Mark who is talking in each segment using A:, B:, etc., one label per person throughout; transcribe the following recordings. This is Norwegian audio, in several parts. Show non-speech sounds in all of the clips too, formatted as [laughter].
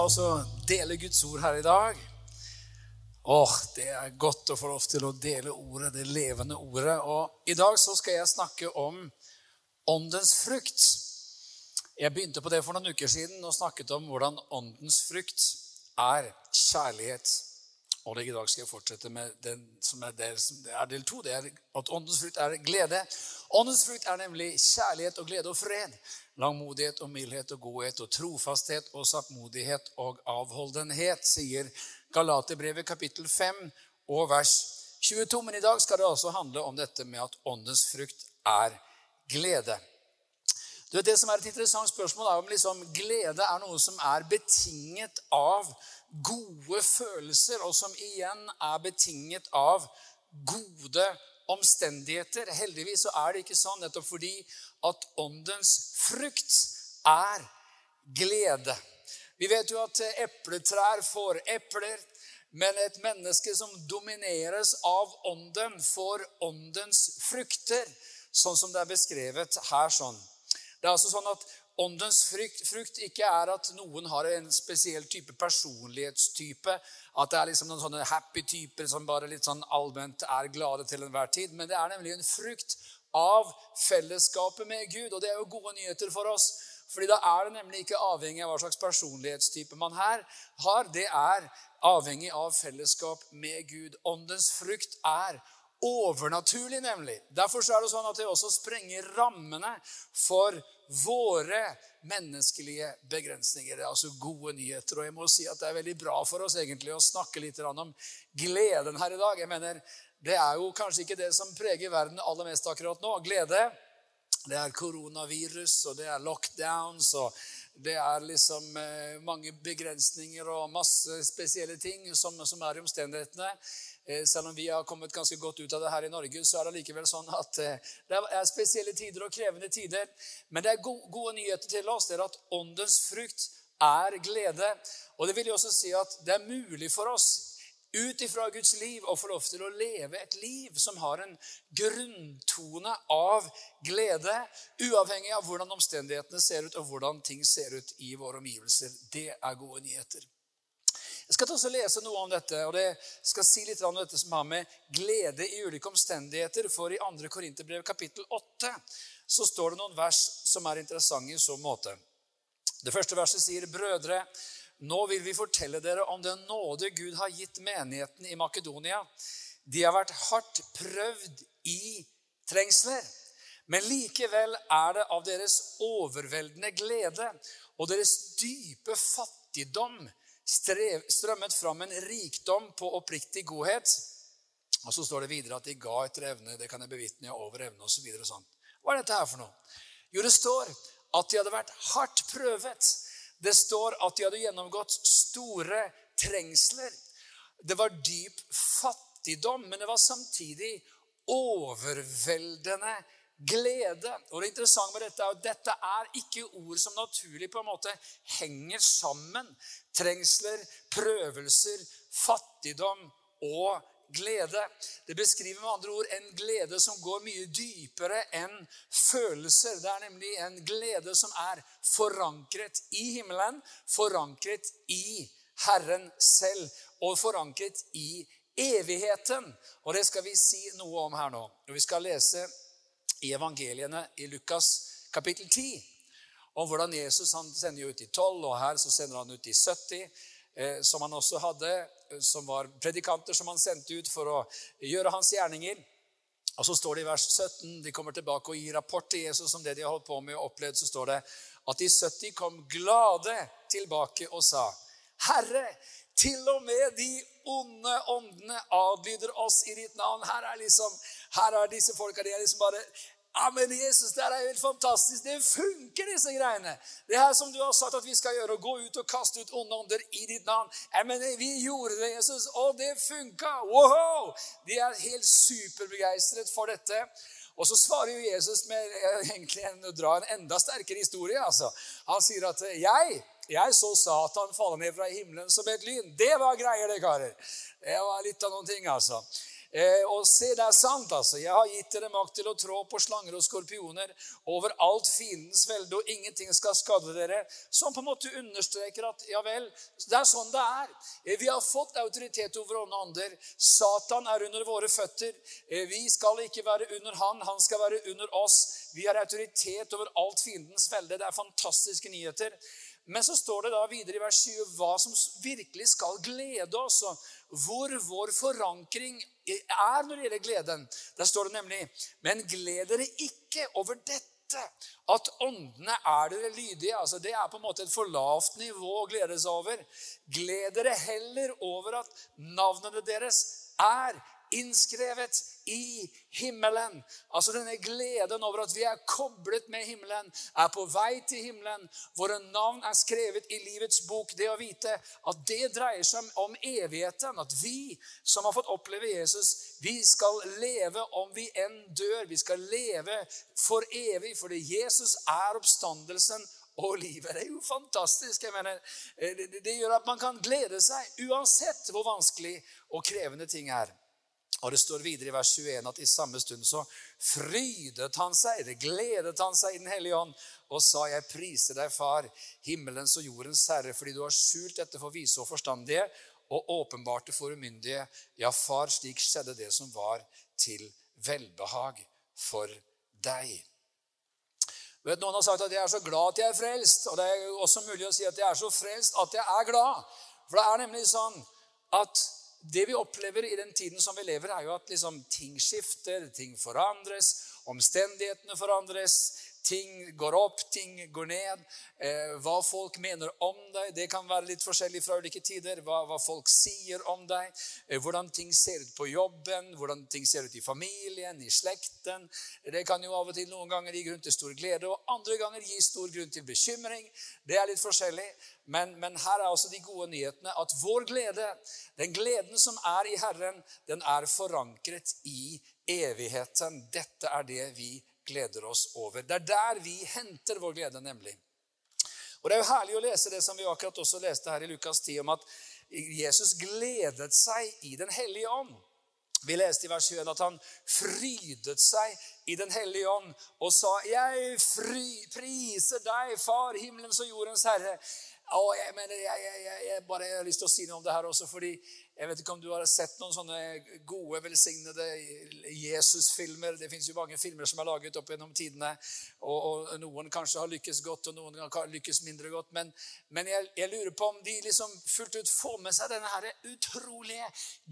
A: ta oss og dele Guds ord her i dag. Åh, det er godt å få lov til å dele ordet, det levende ordet. Og i dag så skal jeg snakke om åndens frukt. Jeg begynte på det for noen uker siden og snakket om hvordan åndens frukt er kjærlighet. Og i dag skal jeg fortsette med den som er del, er del to. Det er at åndens frukt er glede. Åndens frukt er nemlig kjærlighet og glede og fred. Langmodighet og mildhet og godhet og trofasthet og saktmodighet og avholdenhet, sier Galaterbrevet kapittel 5 og vers 22. Men i dag skal det altså handle om dette med at åndens frukt er glede. Du vet, Det som er et interessant spørsmål, er om liksom glede er noe som er betinget av gode følelser, og som igjen er betinget av gode omstendigheter. Heldigvis så er det ikke sånn, nettopp fordi at åndens frukt er glede. Vi vet jo at epletrær får epler, men et menneske som domineres av ånden, får åndens frukter, sånn som det er beskrevet her. sånn. Det er altså sånn at Åndens frukt, frukt, ikke er at noen har en spesiell type personlighetstype. At det er liksom noen sånne happy typer som bare litt sånn allment er glade til enhver tid. Men det er nemlig en frukt av fellesskapet med Gud. Og det er jo gode nyheter for oss. Fordi da er det nemlig ikke avhengig av hva slags personlighetstype man her har. Det er avhengig av fellesskap med Gud. Åndens frukt er overnaturlig, nemlig. Derfor er det sånn at det også sprenger rammene for våre menneskelige begrensninger. Det er altså gode nyheter. Og jeg må si at det er veldig bra for oss egentlig å snakke litt om gleden her i dag. Jeg mener, Det er jo kanskje ikke det som preger verden aller mest akkurat nå. Glede. Det er koronavirus, og det er lockdowns, og det er liksom eh, mange begrensninger og masse spesielle ting som, som er i omstendighetene. Eh, selv om vi har kommet ganske godt ut av det her i Norge, så er det likevel sånn at eh, det er spesielle tider og krevende tider. Men det er gode nyheter til oss. Det er at åndens frukt er glede. Og det vil jo også si at det er mulig for oss ut ifra Guds liv å få lov til å leve et liv som har en grunntone av glede, uavhengig av hvordan omstendighetene ser ut, og hvordan ting ser ut i våre omgivelser. Det er gode nyheter. Jeg skal ta og lese noe om dette, og det skal si litt om dette som har med glede i ulike omstendigheter. For i 2. Korinterbrev kapittel 8 så står det noen vers som er interessante i så måte. Det første verset sier, 'Brødre, nå vil vi fortelle dere om den nåde Gud har gitt menigheten i Makedonia.' De har vært hardt prøvd i trengsler. Men likevel er det av deres overveldende glede og deres dype fattigdom strev, strømmet fram en rikdom på oppriktig godhet. Og så står det videre at de ga etter evne. Det kan jeg bevitne over evne osv. Så sånn. Hva er dette her for noe? Jo, det står at de hadde vært hardt prøvet. Det står at de hadde gjennomgått store trengsler. Det var dyp fattigdom, men det var samtidig overveldende glede. Og det interessante med dette er at dette er ikke ord som naturlig på en måte henger sammen. Trengsler, prøvelser, fattigdom og glede. Det beskriver med andre ord en glede som går mye dypere enn følelser. Det er nemlig en glede som er forankret i himmelen, forankret i Herren selv og forankret i evigheten. Og det skal vi si noe om her nå. Og vi skal lese evangeliene i Lukas kapittel 10 om hvordan Jesus han sender ut i 12, og her så sender han ut i 70, eh, som han også hadde, eh, som var predikanter som han sendte ut for å gjøre hans gjerninger. Og så står det i vers 17, De kommer tilbake og gir rapport til Jesus om det de har holdt på med og opplevd. Så står det at de 70 kom glade tilbake og sa, Herre, til og med de onde åndene adlyder oss i ditt navn. Her er liksom, her er disse folka de er liksom bare ja, men Jesus, det er helt fantastisk. Det funker, disse greiene. Det her som du har sagt at vi skal gjøre, å gå ut og kaste ut onde ånder i ditt navn. Ja, men vi gjorde det, Jesus, og det funka. Wow! De er helt superbegeistret for dette. Og så svarer jo Jesus med egentlig å dra en enda sterkere historie. altså. Han sier at 'jeg jeg så Satan falle ned fra himmelen som et lyn. Det var greier, det, karer. Det var litt av noen ting, altså. Eh, og se, det er sant, altså. Jeg har gitt dere makt til å trå på slanger og skorpioner over alt fiendens velde, og ingenting skal skade dere. Som på en måte understreker at ja vel, det er sånn det er. Eh, vi har fått autoritet over ånde ånder. Satan er under våre føtter. Eh, vi skal ikke være under han, han skal være under oss. Vi har autoritet over alt fiendens velde. Det er fantastiske nyheter. Men så står det da videre i vers 20 hva som virkelig skal glede oss, og hvor vår forankring er når det gjelder gleden. Der står det nemlig Men gled dere ikke over dette, at åndene er dere lydige. Altså Det er på en måte et for lavt nivå å glede seg over. Gled dere heller over at navnene deres er innskrevet i himmelen. Altså denne gleden over at vi er koblet med himmelen, er på vei til himmelen. Våre navn er skrevet i livets bok. Det å vite at det dreier seg om evigheten. At vi som har fått oppleve Jesus, vi skal leve om vi enn dør. Vi skal leve for evig, fordi Jesus er oppstandelsen og livet. Er jo fantastisk. jeg mener, det, det gjør at man kan glede seg uansett hvor vanskelig og krevende ting er. Og Det står videre i vers 21 at i samme stund så frydet han seg, det gledet han seg i Den hellige ånd, og sa, jeg priser deg, Far, himmelens og jordens Herre, fordi du har skjult dette for vise og forstandige, og åpenbarte for umyndige. Ja, Far, slik skjedde det som var til velbehag for deg. Vet, noen har sagt at jeg er så glad at jeg er frelst. Og det er også mulig å si at jeg er så frelst at jeg er glad. For det er nemlig sånn at det vi opplever i den tiden som vi lever, er jo at liksom, ting skifter, ting forandres, omstendighetene forandres. Ting går opp, ting går ned. Eh, hva folk mener om deg, det kan være litt forskjellig fra ulike tider. Hva, hva folk sier om deg, eh, hvordan ting ser ut på jobben, hvordan ting ser ut i familien, i slekten. Det kan jo av og til noen ganger gi grunn til stor glede, og andre ganger gi stor grunn til bekymring. Det er litt forskjellig. Men, men her er altså de gode nyhetene at vår glede, den gleden som er i Herren, den er forankret i evigheten. Dette er det vi gleder oss over. Det er der vi henter vår glede, nemlig. Og Det er jo herlig å lese det som vi akkurat også leste her i Lukas 10, om at Jesus gledet seg i Den hellige ånd. Vi leste i vers 21 at han frydet seg i Den hellige ånd og sa, 'Jeg fry, priser deg, Far, himmelens og jordens Herre.' Og jeg, mener, jeg, jeg, jeg, bare har lyst til å si noe om det her også, fordi jeg vet ikke om du har sett noen sånne gode, velsignede Jesus-filmer. Det fins jo mange filmer som er laget opp gjennom tidene. Og, og, noen kanskje har lykkes godt, og noen har lykkes mindre godt. Men, men jeg, jeg, lurer på om de liksom fullt ut får med seg denne her utrolige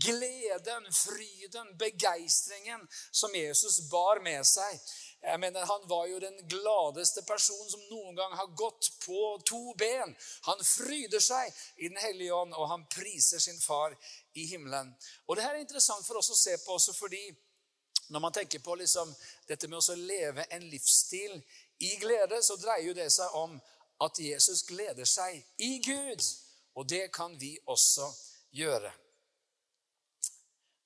A: gleden, fryden, begeistringen som Jesus bar med seg jeg mener, Han var jo den gladeste personen som noen gang har gått på to ben. Han fryder seg i Den hellige ånd, og han priser sin far i himmelen. Og Det her er interessant for oss å se på også fordi når man tenker på liksom, dette med å leve en livsstil i glede, så dreier jo det seg om at Jesus gleder seg i Gud. Og det kan vi også gjøre.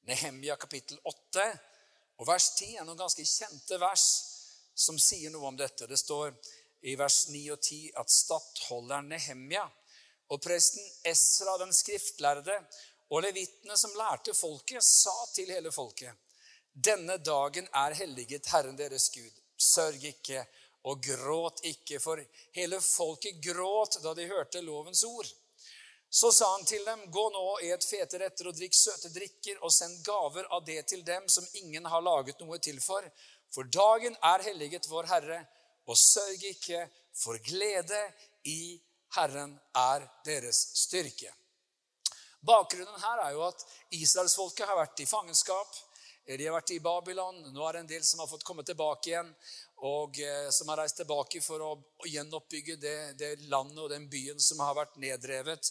A: Nehemia kapittel 8 og vers 10 er noen ganske kjente vers som sier noe om dette. Det står i vers 9 og 10 at stattholderen Nehemja og presten Esra, den skriftlærde, og levitene som lærte folket, sa til hele folket.: Denne dagen er helliget Herren deres Gud. Sørg ikke og gråt ikke, for hele folket gråt da de hørte lovens ord. Så sa han til dem, gå nå et fete retter og drikk søte drikker, og send gaver av det til dem som ingen har laget noe til for. For dagen er helliget vår Herre, og sørg ikke, for glede i Herren er deres styrke. Bakgrunnen her er jo at israelsfolket har vært i fangenskap. De har vært i Babylon. Nå er det en del som har fått komme tilbake igjen. Og eh, som har reist tilbake for å gjenoppbygge det, det landet og den byen som har vært nedrevet.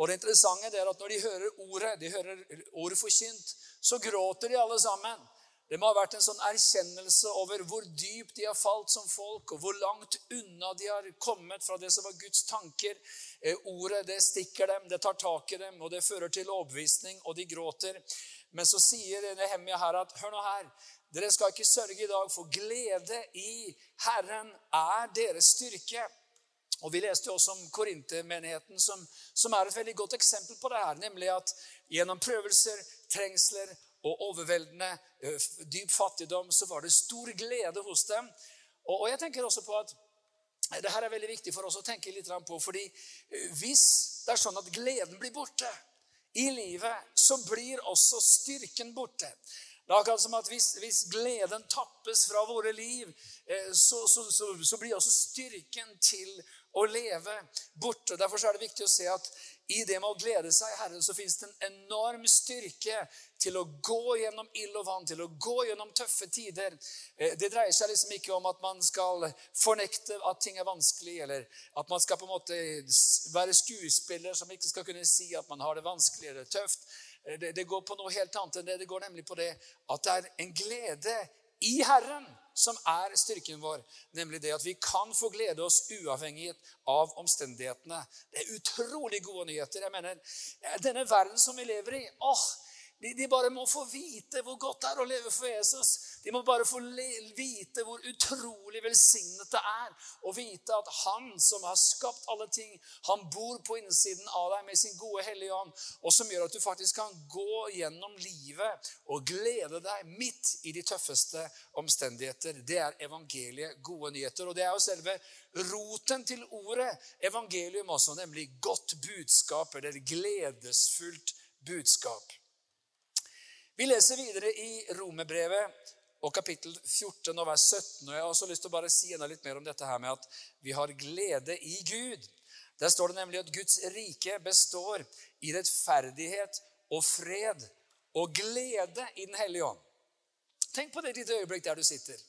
A: Og det interessante er at når de hører ordet, de hører ordet forkynt, så gråter de alle sammen. Det må ha vært en sånn erkjennelse over hvor dypt de har falt som folk, og hvor langt unna de har kommet fra det som var Guds tanker. Eh, ordet det stikker dem, det tar tak i dem, og det fører til overbevisning, og de gråter. Men så sier Nehemia her at hør nå her, dere skal ikke sørge i dag, for glede i Herren er deres styrke. Og Vi leste jo også om Korintermenigheten, som, som er et veldig godt eksempel på det her. Nemlig at gjennom prøvelser, trengsler, og overveldende eh, dyp fattigdom, så var det stor glede hos dem. Og, jeg tenker også på at det her er veldig viktig for oss å tenke litt på. fordi eh, hvis det er sånn at gleden blir borte i livet, så blir også styrken borte. Det er akkurat som at hvis, hvis gleden tappes fra våre liv, eh, så, så, så, så, blir også styrken til å leve borte. Derfor er det viktig å se at i det med å glede seg i Herren, så fins det en enorm styrke til å gå gjennom ild og vann, til å gå gjennom tøffe tider. Eh, det dreier seg liksom ikke om at man skal fornekte at ting er vanskelig, eller at man skal på en måte være skuespiller som ikke skal kunne si at man har det vanskelig eller tøft. Eh, det, går på noe helt annet enn det. Det går nemlig på det at det er en glede i Herren som er styrken vår. Nemlig det at vi kan få glede oss uavhengig av omstendighetene. Det er utrolig gode nyheter. Jeg mener, eh, Denne verden som vi lever i åh, de, de, bare må få vite hvor godt det er å leve for Jesus. De må bare få vite hvor utrolig velsignet det er å vite at Han som har skapt alle ting, han bor på innsiden av deg med sin gode hellige ånd, og som gjør at du faktisk kan gå gjennom livet og glede deg midt i de tøffeste omstendigheter. Det er evangeliet gode nyheter. Og det er jo selve roten til ordet evangelium også, nemlig godt budskap eller gledesfullt budskap. Vi leser videre i Romerbrevet og kapittel 14 og vers 17. og Jeg har også lyst til å bare si enda litt mer om dette her med at vi har glede i Gud. Der står det nemlig at Guds rike består i rettferdighet og fred og glede i Den hellige ånd. Tenk på det et lite øyeblikk der du sitter.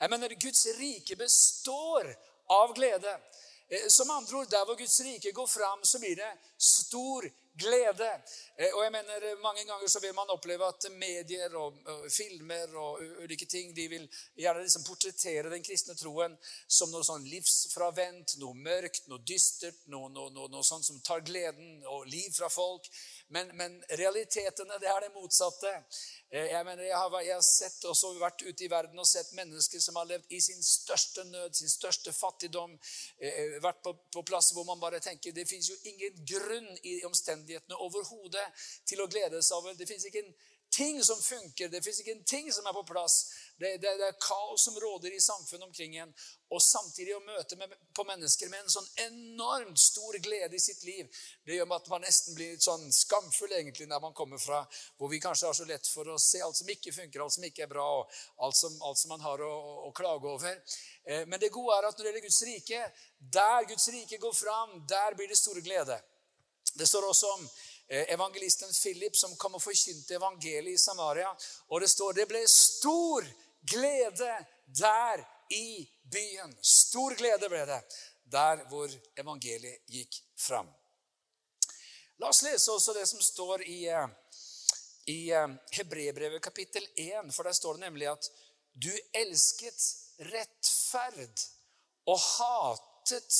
A: Jeg mener, Guds rike består av glede. Eh, som andre ord, der hvor Guds rike går fram, så blir det stor glede. Eh, og jeg mener, eh, Mange ganger så vil man oppleve at medier og, filmer og ulike ting de vil gjerne liksom portrettere den kristne troen som noe sånn livsfravendt, noe mørkt, noe dystert, noe, noe, noe, noe sånt som tar gleden og liv fra folk. Men, men realitetene, det er det motsatte. Eh, jeg, mener, jeg, har, jeg har sett, også vært ute i verden og sett mennesker som har levd i sin største nød, sin største fattigdom. Eh, vært på, på plasser hvor man bare tenker det fins jo ingen grunn i omstendighetene overhodet til å glede seg over. Det fins ikke en ting som funker, det fins ikke en ting som er på plass. Det, det, det, er kaos som råder i samfunnet omkring en. Og samtidig å møte med, på mennesker med en sånn enormt stor glede i sitt liv, det gjør at man nesten blir litt sånn skamfull egentlig når man kommer fra hvor vi kanskje har så lett for å se alt som ikke funker, alt som ikke er bra, og alt som, alt som man har å, å, klage over. Eh, men det gode er at når det gjelder Guds rike, der Guds rike går fram, der blir det store glede. Det står også om eh, evangelisten Philip som kom og forkynte evangeliet i Samaria. Og det står det ble stor glede glede der i byen. Stor glede ble det der hvor evangeliet gikk fram. La oss lese også det som står i, eh, i eh, Hebrebrevet kapittel 1. For der står det nemlig at du elsket rettferd og hatet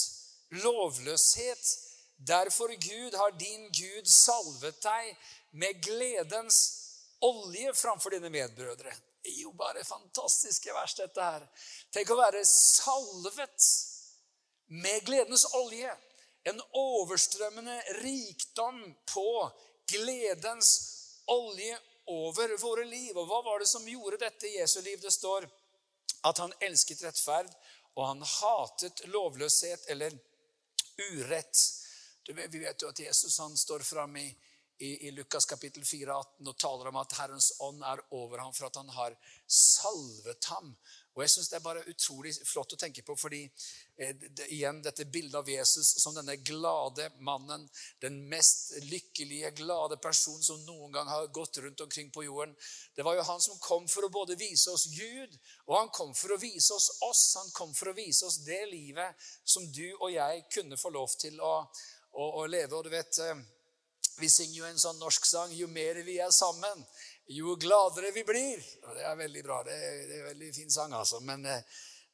A: lovløshet. Derfor Gud har din Gud salvet deg med gledens olje framfor dine medbrødre er jo bare fantastiske vers, dette her. Tenk å være salvet med gledens olje. En overstrømmende rikdom på gledens olje over våre liv. Og hva var det som gjorde dette i Jesu liv? Det står at han elsket rettferd, og han hatet lovløshet eller urett. Vi vet jo at Jesus han står fram i i, i Lukas kapittel 4, 18, og taler om at Herrens ånd er over ham for at han har salvet ham. Og jeg synes Det er bare utrolig flott å tenke på, fordi eh, det, igjen dette bildet av Jesus som denne glade mannen, den mest lykkelige, glade personen som noen gang har gått rundt omkring på jorden. Det var jo han som kom for å både vise oss Gud, og han kom for å vise oss oss. Han kom for å vise oss det livet som du og jeg kunne få lov til å, å, å leve. Og du vet, eh, vi synger jo en sånn norsk sang 'Jo mer vi er sammen, jo gladere vi blir'. Og det er veldig bra. Det er, det er en veldig fin sang, altså. Men eh,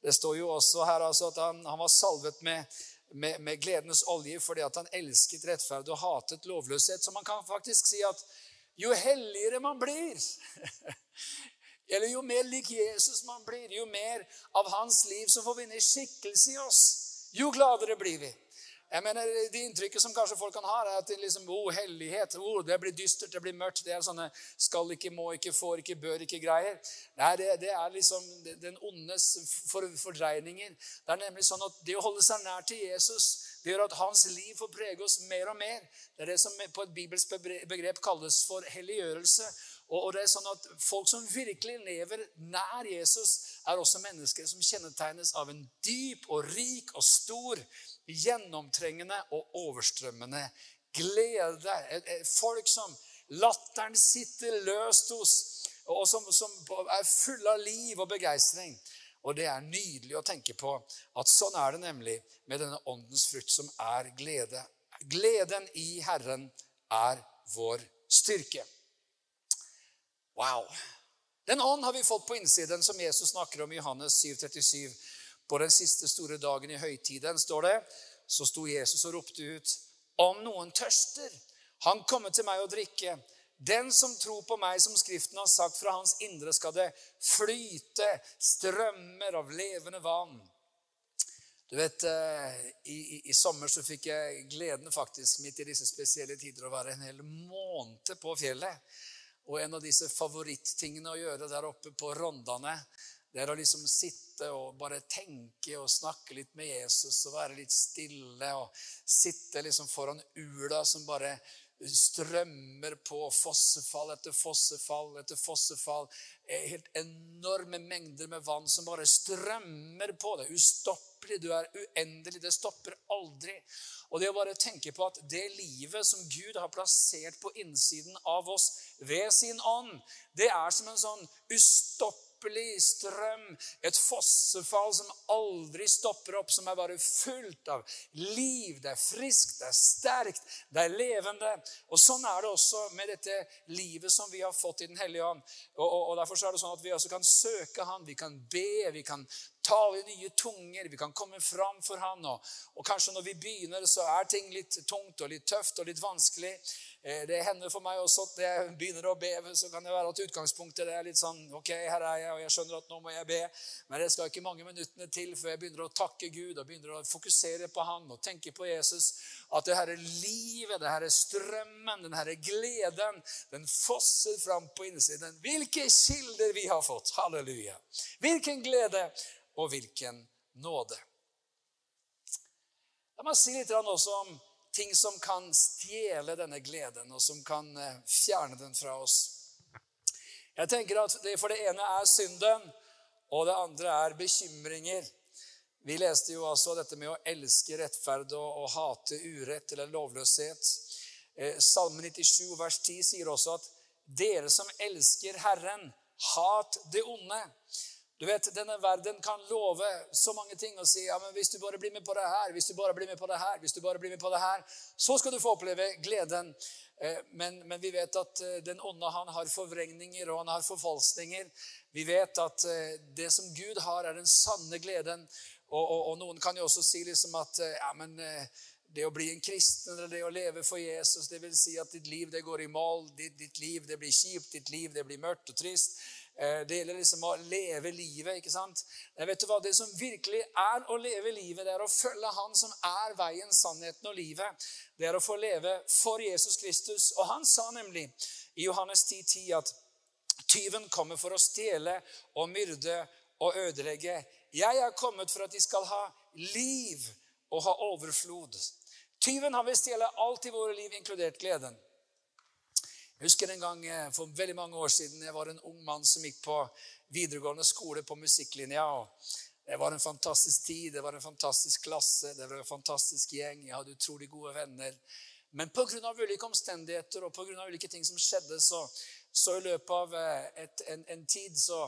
A: det står jo også her altså, at han, han, var salvet med, med, med, gledens olje fordi han elsket rettferd og hatet lovløshet. Så man kan faktisk si at jo helligere man blir [laughs] Eller jo mer lik Jesus man blir, jo mer av hans liv som får vinne skikkelse i oss, jo gladere blir vi. Jeg mener, Det inntrykket som kanskje folk kan ha, er at det liksom, oh, hellighet oh, det blir dystert, det blir mørkt. Det er sånne skal ikke, må ikke, får ikke, bør ikke-greier. Nei, det, det, er liksom den ondes for, fordreininger. Det er nemlig sånn at det å holde seg nær til Jesus det gjør at hans liv får prege oss mer og mer. Det er det som på et bibelsk begrep kalles for helliggjørelse. Og det er sånn at Folk som virkelig lever nær Jesus, er også mennesker som kjennetegnes av en dyp og rik og stor, gjennomtrengende og overstrømmende glede. Folk som latteren sitter løst hos, og som, som er fulle av liv og begeistring. Og det er nydelig å tenke på at sånn er det nemlig med denne åndens frukt, som er glede. Gleden i Herren er vår styrke. Wow. Den ånd har vi fått på innsiden, som Jesus snakker om i Johannes 7,37. På den siste store dagen i høytiden, står det, så sto Jesus og ropte ut, om noen tørster, han kommer til meg å drikke. Den som tror på meg, som Skriften har sagt, fra hans indre skal det flyte strømmer av levende vann. Du vet, eh, i, i, i, sommer så fikk jeg gleden faktisk midt i disse spesielle tider å være en hel måned på fjellet. Og en av disse favorittingene å gjøre der oppe på Rondane, det er å liksom sitte og bare tenke og snakke litt med Jesus og være litt stille. Og sitte liksom foran ula som bare strømmer på fossefall etter fossefall etter fossefall. Helt enorme mengder med vann som bare strømmer på. Er ustoppelig, du er uendelig. Det stopper aldri. Og det å bare tenke på at det livet som Gud har plassert på innsiden av oss ved sin ånd, det er som en sånn ustoppelig ypperlig strøm, et fossefall som aldri stopper opp, som er bare fullt av liv. Det er friskt, det er sterkt, det er levende. Og Sånn er det også med dette livet som vi har fått i Den hellige ånd. Og, og, og Derfor er det sånn at vi også kan søke Han, vi kan be, vi kan tale i nye tunger, vi kan komme fram for Han. Og, og kanskje når vi begynner, så er ting litt tungt og litt tøft og litt vanskelig. Eh, det hender for meg også at jeg begynner å be, så kan det være at utgangspunktet er litt sånn Ok, her er jeg, og jeg skjønner at nå må jeg be. Men det skal ikke mange minuttene til før jeg begynner å takke Gud og begynner å fokusere på Han og tenke på Jesus. At det er livet, det er strømmen, den er gleden, den fosser fram på innsiden. Hvilke kilder vi har fått! Halleluja! Hvilken glede og hvilken nåde. La meg si litt også om ting som kan stjele denne gleden, og som kan eh, fjerne den fra oss. Jeg tenker at det For det ene er synden, og det andre er bekymringer. Vi leste jo altså dette med å elske rettferd og, og hate urett eller lovløshet. Eh, Salme 97 vers 10 sier også at dere som elsker Herren, hat det onde. Du vet, Denne verden kan love så mange ting og si ja, men hvis du bare blir med på det her, hvis du bare blir med på det her, hvis du bare blir med på det her, så skal du få oppleve gleden. Eh, men, men vi vet at eh, den onde han har forvrengninger og han har forfalskninger. Vi vet at eh, det som Gud har, er den sanne gleden. Og, og, og noen kan jo også si liksom at ja, men det å bli en kristen eller det å leve for Jesus, det vil si at ditt liv det går i mål, ditt, ditt liv det blir kjipt, ditt liv det blir mørkt og trist. Eh, det gjelder liksom å leve livet. ikke sant? Jeg vet du hva, Det som virkelig er å leve livet, det er å følge Han som er veien, sannheten og livet. Det er å få leve for Jesus Kristus. Og han sa nemlig i Johannes 10,10 10 at tyven kommer for å stjele og myrde og ødelegge. Jeg er kommet for at de skal ha liv og ha overflod. Tyven har vil stjele alt i våre liv, inkludert gleden. Jeg husker en gang eh, for veldig mange år siden jeg var en ung mann som gikk på videregående skole på musikklinja. Det var en fantastisk tid, det var en fantastisk klasse, det var en fantastisk gjeng. Jeg hadde utrolig gode venner. Men pga. ulike omstendigheter og på grunn av ulike ting som skjedde, så, så i løpet av eh, et, en, en, tid så,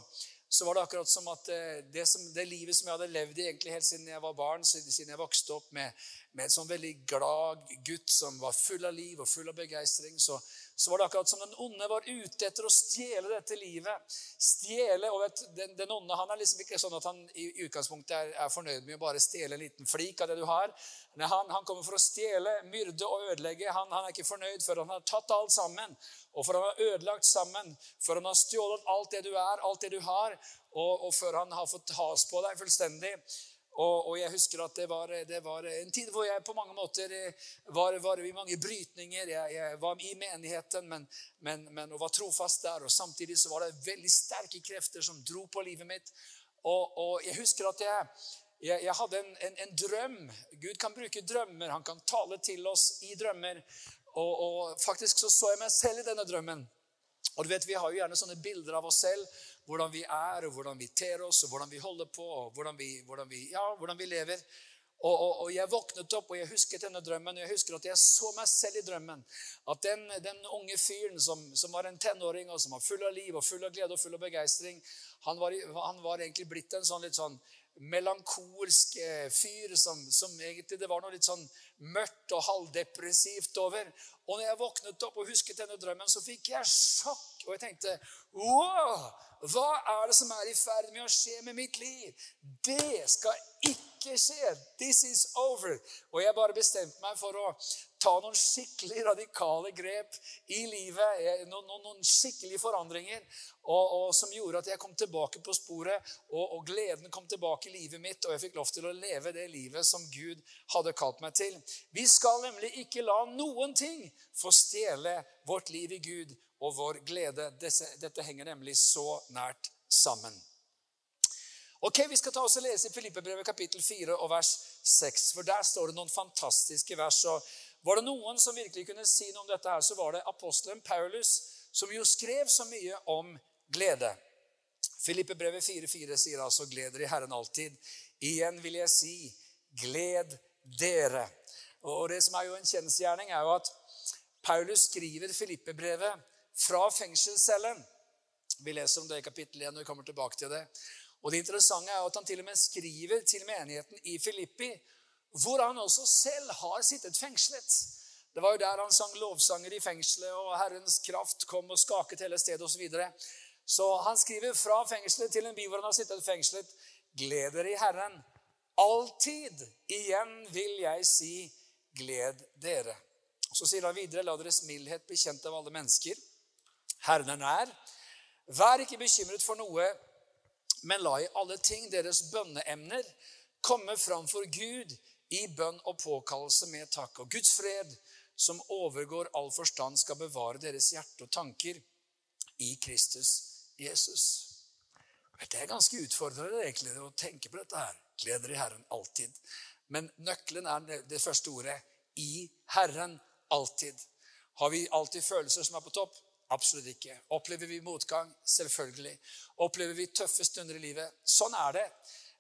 A: så, var det akkurat som at eh, det, som, det, livet som jeg hadde levd i egentlig helt siden jeg var barn, siden jeg vokste opp med, med en sånn veldig glad gutt som var full av liv og full av begeistring, så, så var det akkurat som den onde var ute etter å stjele dette livet. Stjele, og vet, den, den, onde han er liksom ikke sånn at han i utgangspunktet er, er fornøyd med å bare stjele en liten flik av det du har. Nei, han, han kommer for å stjele, myrde og ødelegge. Han, han, er ikke fornøyd før han har tatt alt sammen. Og før han har ødelagt sammen. Før han har stjålet alt det du er, alt det du har. Og, og før han har fått has på deg fullstendig. Og, og, jeg husker at det var, det var, en tid hvor jeg på mange måter eh, var, var i mange brytninger. Jeg, jeg, var i menigheten men, men, men, og var trofast der. Og samtidig så var det veldig sterke krefter som dro på livet mitt. Og, og jeg husker at jeg, jeg, jeg hadde en, en, en, drøm. Gud kan bruke drømmer. Han kan tale til oss i drømmer. Og, og faktisk så så jeg meg selv i denne drømmen. Og du vet, Vi har jo gjerne sånne bilder av oss selv hvordan vi er, og hvordan vi ter oss, og hvordan vi holder på, og hvordan vi, hvordan vi, ja, hvordan vi lever. Og, og, og, Jeg våknet opp, og jeg husket denne drømmen. og Jeg husker at jeg så meg selv i drømmen. At den, den unge fyren som, som, var en tenåring, og som var full av liv og full av glede og full av begeistring, han, han var, egentlig blitt en sånn litt sånn melankolsk fyr som, som, egentlig det var noe litt sånn mørkt og halvdepressivt over. Og når jeg våknet opp og husket denne drømmen, så fikk jeg sjokk. Og jeg tenkte wow! Hva er det som er i ferd med å skje med mitt liv? Det skal ikke skje. This is over. Og jeg bare bestemte meg for å ta noen skikkelig radikale grep i livet. Noen, noen, noen skikkelige forandringer og, og, som gjorde at jeg kom tilbake på sporet. Og, og, gleden kom tilbake i livet mitt, og jeg fikk lov til å leve det livet som Gud hadde kalt meg til. Vi skal nemlig ikke la noen ting få stjele vårt liv i Gud og vår glede. Dette, dette henger nemlig så nært sammen. Ok, Vi skal ta oss og lese i Filippebrevet kapittel 4 og vers 6. For der står det noen fantastiske vers. og Var det noen som virkelig kunne si noe om dette, her, så var det apostelen Paulus, som jo skrev så mye om glede. Filippebrevet 4,4 sier altså 'Gled dere i Herren alltid'. Igjen vil jeg si 'gled dere'. Og Det som er jo en kjensgjerning, er jo at Paulus skriver Filippebrevet fra fengselscellen. Vi leser om det i kapittel 1 når vi kommer tilbake til det. Og Det interessante er at han til og med skriver til menigheten i Filippi, hvor han også selv har sittet fengslet. Det var jo der han sang lovsanger i fengselet, og Herrens kraft kom og skaket hele stedet osv. Så, videre. så han skriver fra fengselet til en by hvor han har sittet fengslet. Gled dere i Herren. Alltid. Igjen vil jeg si, gled dere. Så sier han videre, la deres mildhet bli kjent av alle mennesker. Herren er nær. Vær ikke bekymret for noe, men la i alle ting deres bønneemner komme fram for Gud i bønn og påkallelse med takk. Og Guds fred, som overgår all forstand, skal bevare deres hjerte og tanker i Kristus Jesus. Det er ganske utfordrende egentlig å tenke på dette her. Gleder i Herren alltid. Men nøkkelen er det første ordet i Herren alltid. Har vi alltid følelser som er på topp? Absolutt ikke. Opplever vi motgang? Selvfølgelig. Opplever vi tøffe stunder i livet? Sånn er det.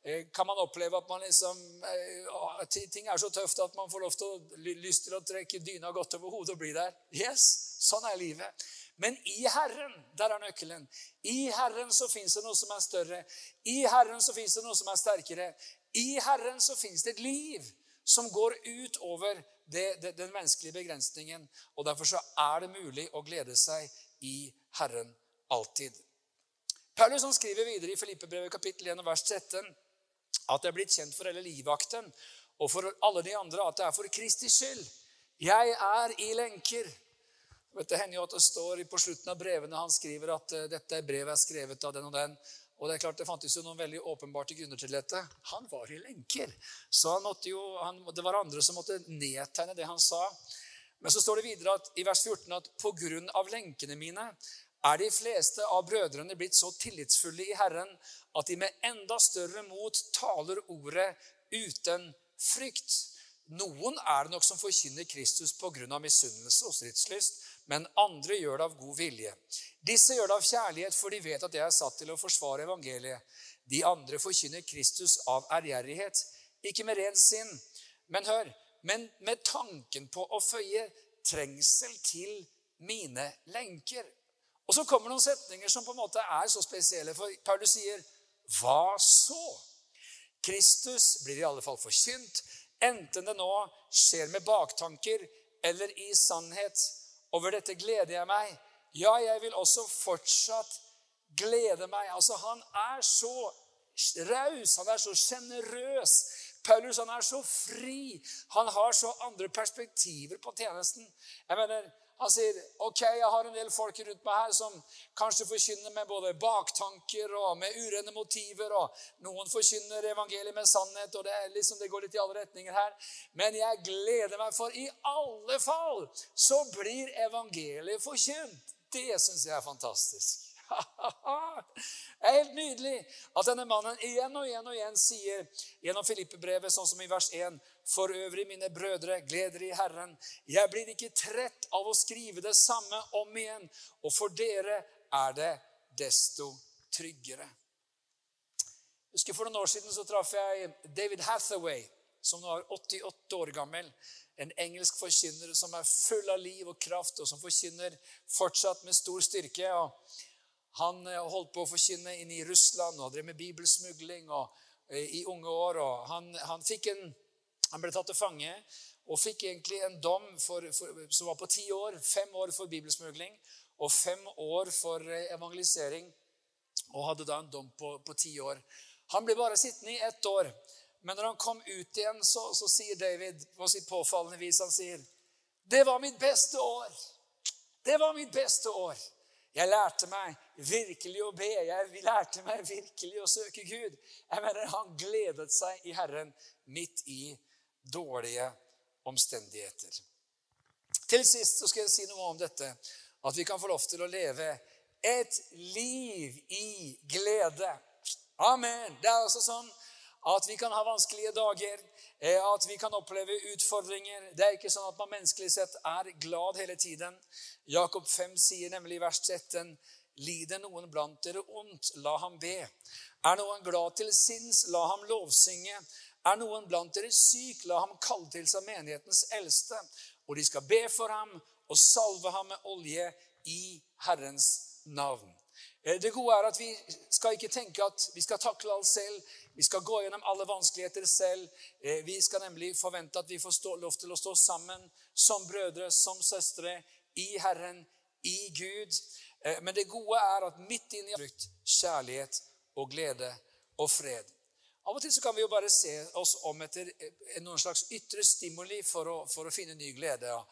A: Eh, kan man oppleve at man liksom, eh, ting er så tøft at man får lov til å, lyst til å trekke dyna godt over hodet og bli der? Yes, sånn er livet. Men i Herren, der er nøkkelen. I Herren så fins det noe som er større. I Herren så fins det noe som er sterkere. I Herren så fins det et liv som går ut over det, det, den menneskelige begrensningen. Og Derfor så er det mulig å glede seg i Herren alltid. Paulus han skriver videre i Filippebrevet kapittel 1 vers 13 at det er blitt kjent for hele livvakten og for alle de andre at det er for Kristi skyld. Jeg er i lenker. Det hender jo at det står på slutten av brevene han skriver at uh, dette brevet er skrevet av den og den. Og Det er klart det fantes jo noen veldig åpenbarte grunner til dette. Han var i lenker. Så han jo, han, det var andre som måtte nedtegne det han sa. Men så står det videre at, i vers 14 at på grunn av lenkene mine er de fleste av brødrene blitt så tillitsfulle i Herren at de med enda større mot taler ordet uten frykt. Noen er det nok som forkynner Kristus pga. misunnelse og stridslyst, men andre gjør det av god vilje. Disse gjør det av kjærlighet, for de vet at jeg er satt til å forsvare evangeliet. De andre forkynner Kristus av ærgjerrighet, ikke med rent sinn. Men hør, men med tanken på å føye trengsel til mine lenker. Og så kommer noen setninger som på en måte er så spesielle, for Paulus sier, hva så? Kristus blir i alle fall forkynt, enten det nå skjer med baktanker eller i sannhet. Over dette gleder jeg meg. Ja, jeg vil også fortsatt glede meg. Altså, Han er så raus, han er så sjenerøs. Paulus han er så fri. Han har så andre perspektiver på tjenesten. Jeg mener, han sier ok, jeg har en del folk rundt meg her som kanskje forkynner med både baktanker og med urene motiver. og Noen forkynner evangeliet med sannhet, og det, liksom, det går litt i alle retninger her. Men jeg gleder meg, for i alle fall så blir evangeliet forkynt. Det syns jeg er fantastisk. Det [laughs] er helt nydelig at denne mannen igjen og igjen og igjen sier gjennom Filippe-brevet, sånn som i vers 1.: For øvrig, mine brødre, gleder i Herren. Jeg blir ikke trett av å skrive det samme om igjen, og for dere er det desto tryggere. Jeg husker For noen år siden så traff jeg David Hathaway, som nå er 88 år gammel. En engelsk forkynner som er full av liv og kraft, og som forkynner fortsatt med stor styrke. og han eh, holdt på å forkynne inn i Russland og drev med bibelsmugling og, eh, i unge år. han, han, en, han, ble tatt til fange og fikk egentlig en dom for, for, som var på ti år. Fem år for bibelsmugling og fem år for eh, evangelisering. Og hadde da en dom på, på ti år. Han ble bare sittende i ett år. Men når han kom ut igjen, så, så sier David på sitt påfallende vis han sier, 'Det var mitt beste år.' Det var mitt beste år. Jeg lærte meg virkelig å be. Jeg lærte meg virkelig å søke Gud. Jeg mener, Han gledet seg i Herren midt i dårlige omstendigheter. Til sist så skal jeg si noe om dette. At vi kan få lov til å leve et liv i glede. Amen. Det er altså sånn at vi kan ha vanskelige dager, eh, at vi kan oppleve utfordringer. Det er ikke sånn at man menneskelig sett er glad hele tiden. Jakob 5 sier nemlig i vers 13.: Lider noen blant dere ondt, la ham be. Er noen glad til sinns, la ham lovsynge. Er noen blant dere syk, la ham kalle til seg menighetens eldste. Og de skal be for ham og salve ham med olje i Herrens navn. Eh, det gode er at vi skal ikke tenke at vi skal takle alt selv. Vi skal gå gjennom alle vanskeligheter selv. Eh, vi skal nemlig forvente at vi får stå, lov til å stå sammen som brødre, som søstre, i Herren, i Gud. Eh, men det gode er at midt inni frukt, kjærlighet og glede og fred. Av og til så kan vi jo bare se oss om etter noen slags ytre stimuli for å, for å finne ny glede. Ja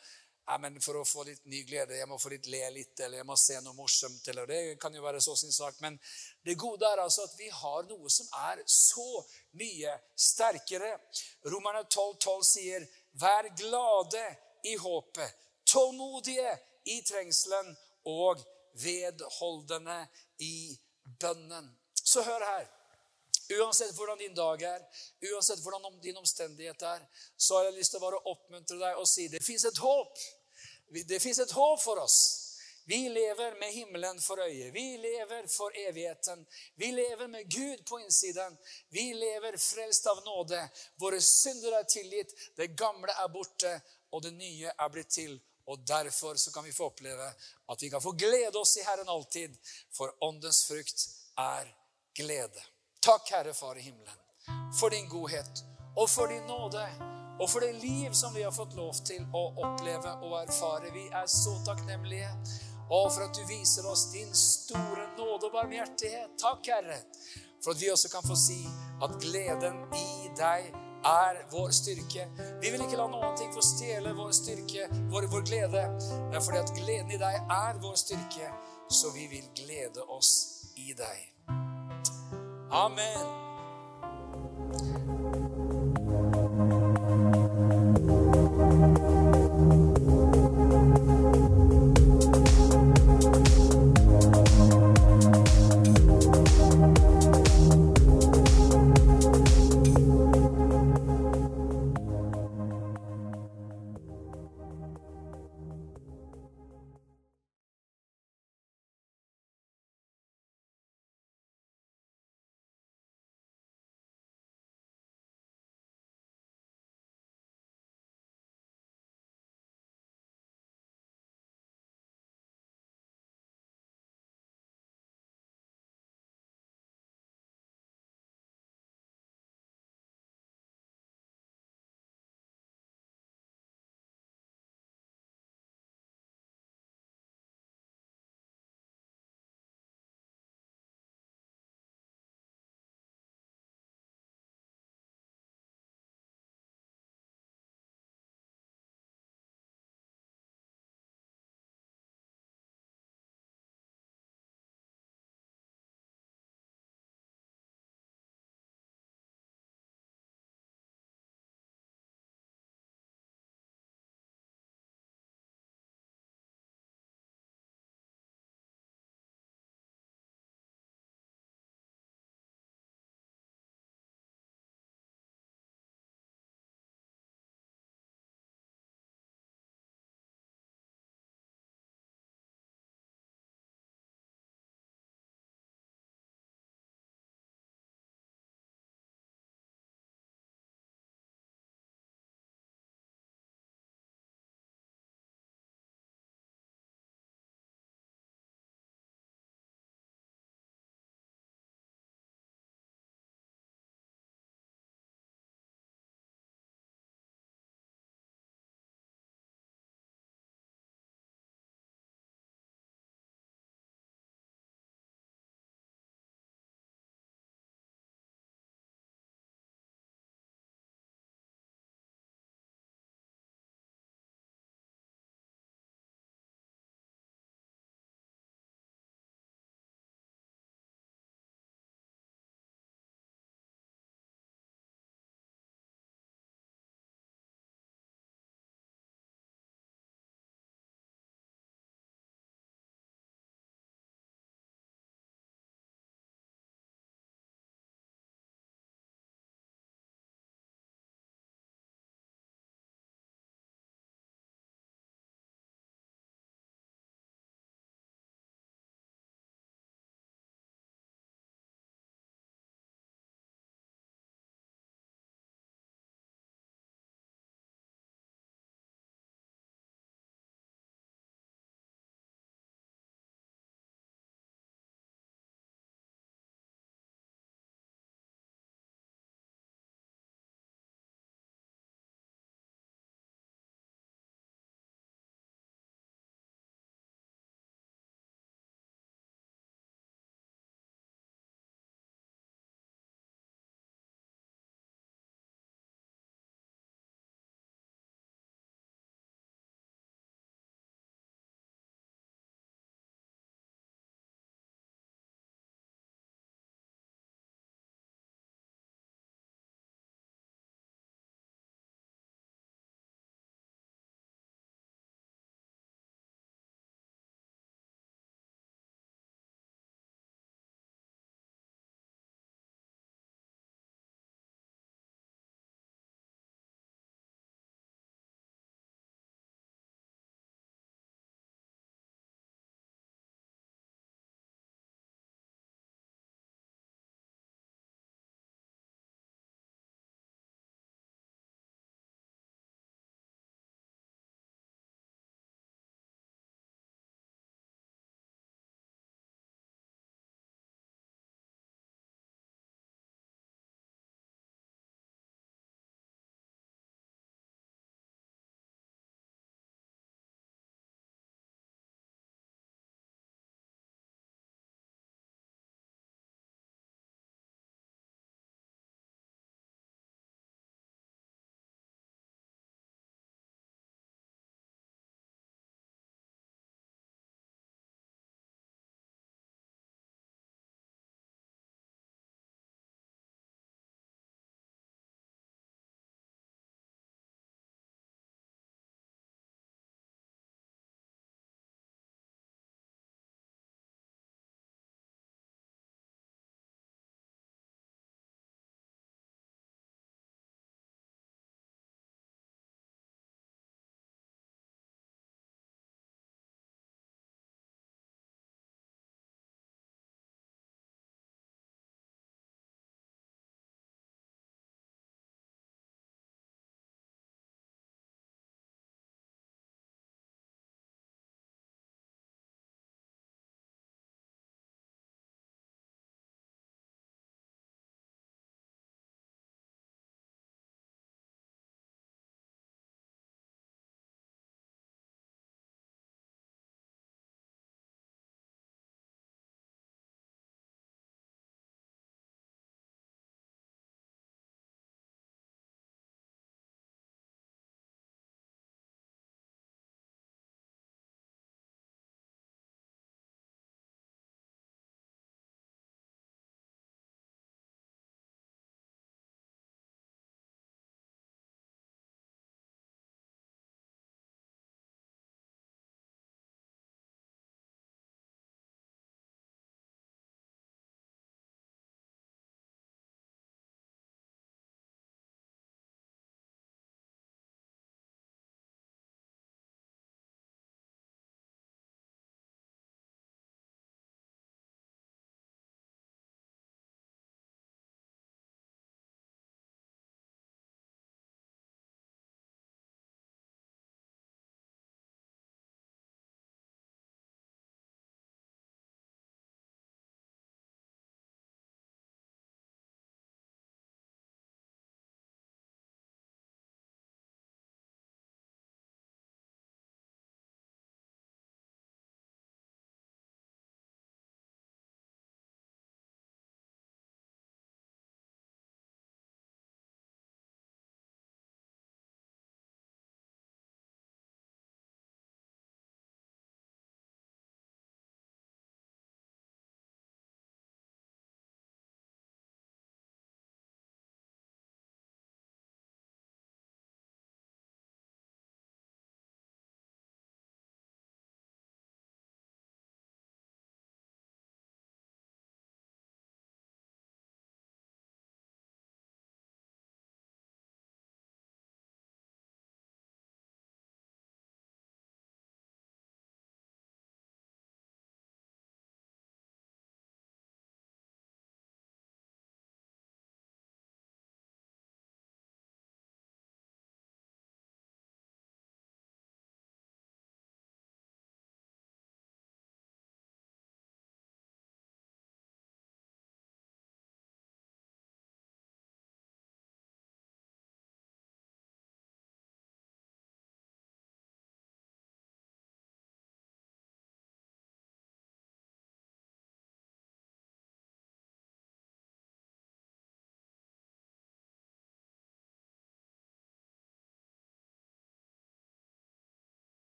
A: ja, men for å få litt ny glede, jeg må få litt le litt, eller jeg må se noe morsomt. eller Det kan jo være så sin sak. Men det gode er altså at vi har noe som er så mye sterkere. Romerne 12, 12 sier, 'Vær glade i håpet, tålmodige i trengselen og vedholdende i bønnen'. Så hør her. Uansett hvordan din dag er, uansett hvordan din omstendighet er, så har jeg lyst til å bare oppmuntre deg og si det fins et håp. Det fins et håp for oss. Vi lever med himmelen for øye. Vi lever for evigheten. Vi lever med Gud på innsiden. Vi lever frelst av nåde. Våre synder er tilgitt. Det gamle er borte, og det nye er blitt til. Og Derfor så kan vi få oppleve at vi kan få glede oss i Herren alltid, for åndens frukt er glede. Takk, Herre Far i himmelen, for din godhet og for din nåde. Og for det liv som vi har fått lov til å oppleve og erfare. Vi er så takknemlige. Og for at du viser oss din store nåde og barmhjertighet. Takk, Herre, for at vi også kan få si at gleden i deg er vår styrke. Vi vil ikke la noen ting få stjele vår styrke, vår, vår glede. Det er fordi at gleden i deg er vår styrke, så vi vil glede oss i deg. Amen.